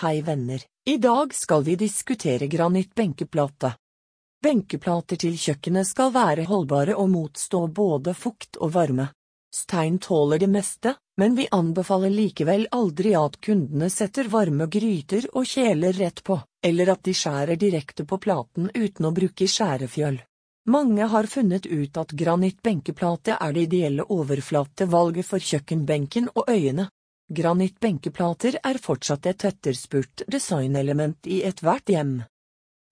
Hei venner, i dag skal vi diskutere granittbenkeplate. Benkeplater til kjøkkenet skal være holdbare og motstå både fukt og varme. Stein tåler det meste, men vi anbefaler likevel aldri at kundene setter varme gryter og kjeler rett på, eller at de skjærer direkte på platen uten å bruke skjærefjøl. Mange har funnet ut at granittbenkeplate er det ideelle overflatevalget for kjøkkenbenken og øyene. Granittbenkeplater er fortsatt et etterspurt designelement i ethvert hjem.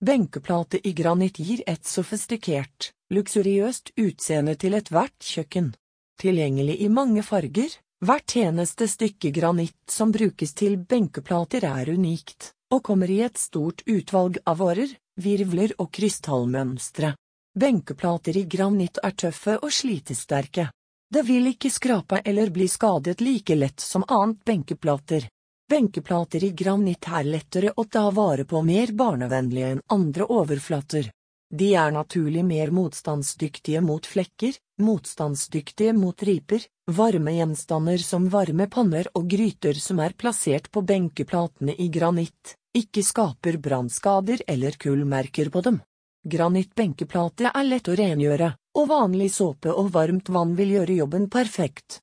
Benkeplate i granitt gir et sofistikert, luksuriøst utseende til ethvert kjøkken. Tilgjengelig i mange farger, hvert eneste stykke granitt som brukes til benkeplater er unikt, og kommer i et stort utvalg av årer, virvler og krystallmønstre. Benkeplater i granitt er tøffe og slitesterke. Det vil ikke skrape eller bli skadet like lett som annet benkeplater. Benkeplater i granitt er lettere å ta vare på mer barnevennlige enn andre overflater. De er naturlig mer motstandsdyktige mot flekker, motstandsdyktige mot riper, varme gjenstander som varme panner og gryter som er plassert på benkeplatene i granitt, ikke skaper brannskader eller kullmerker på dem. Granittbenkeplate er lett å rengjøre, og vanlig såpe og varmt vann vil gjøre jobben perfekt.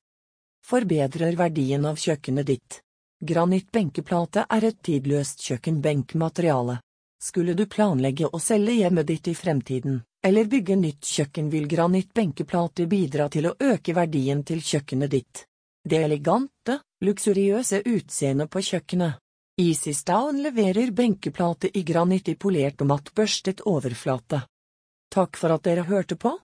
Forbedrer verdien av kjøkkenet ditt. Granittbenkeplate er et tidløst kjøkkenbenkmateriale. Skulle du planlegge å selge hjemmet ditt i fremtiden, eller bygge nytt kjøkken vil granittbenkeplate bidra til å øke verdien til kjøkkenet ditt. Det elegante, luksuriøse utseendet på kjøkkenet EasyStown leverer benkeplate i granitt i polert og matt børstet overflate. Takk for at dere hørte på.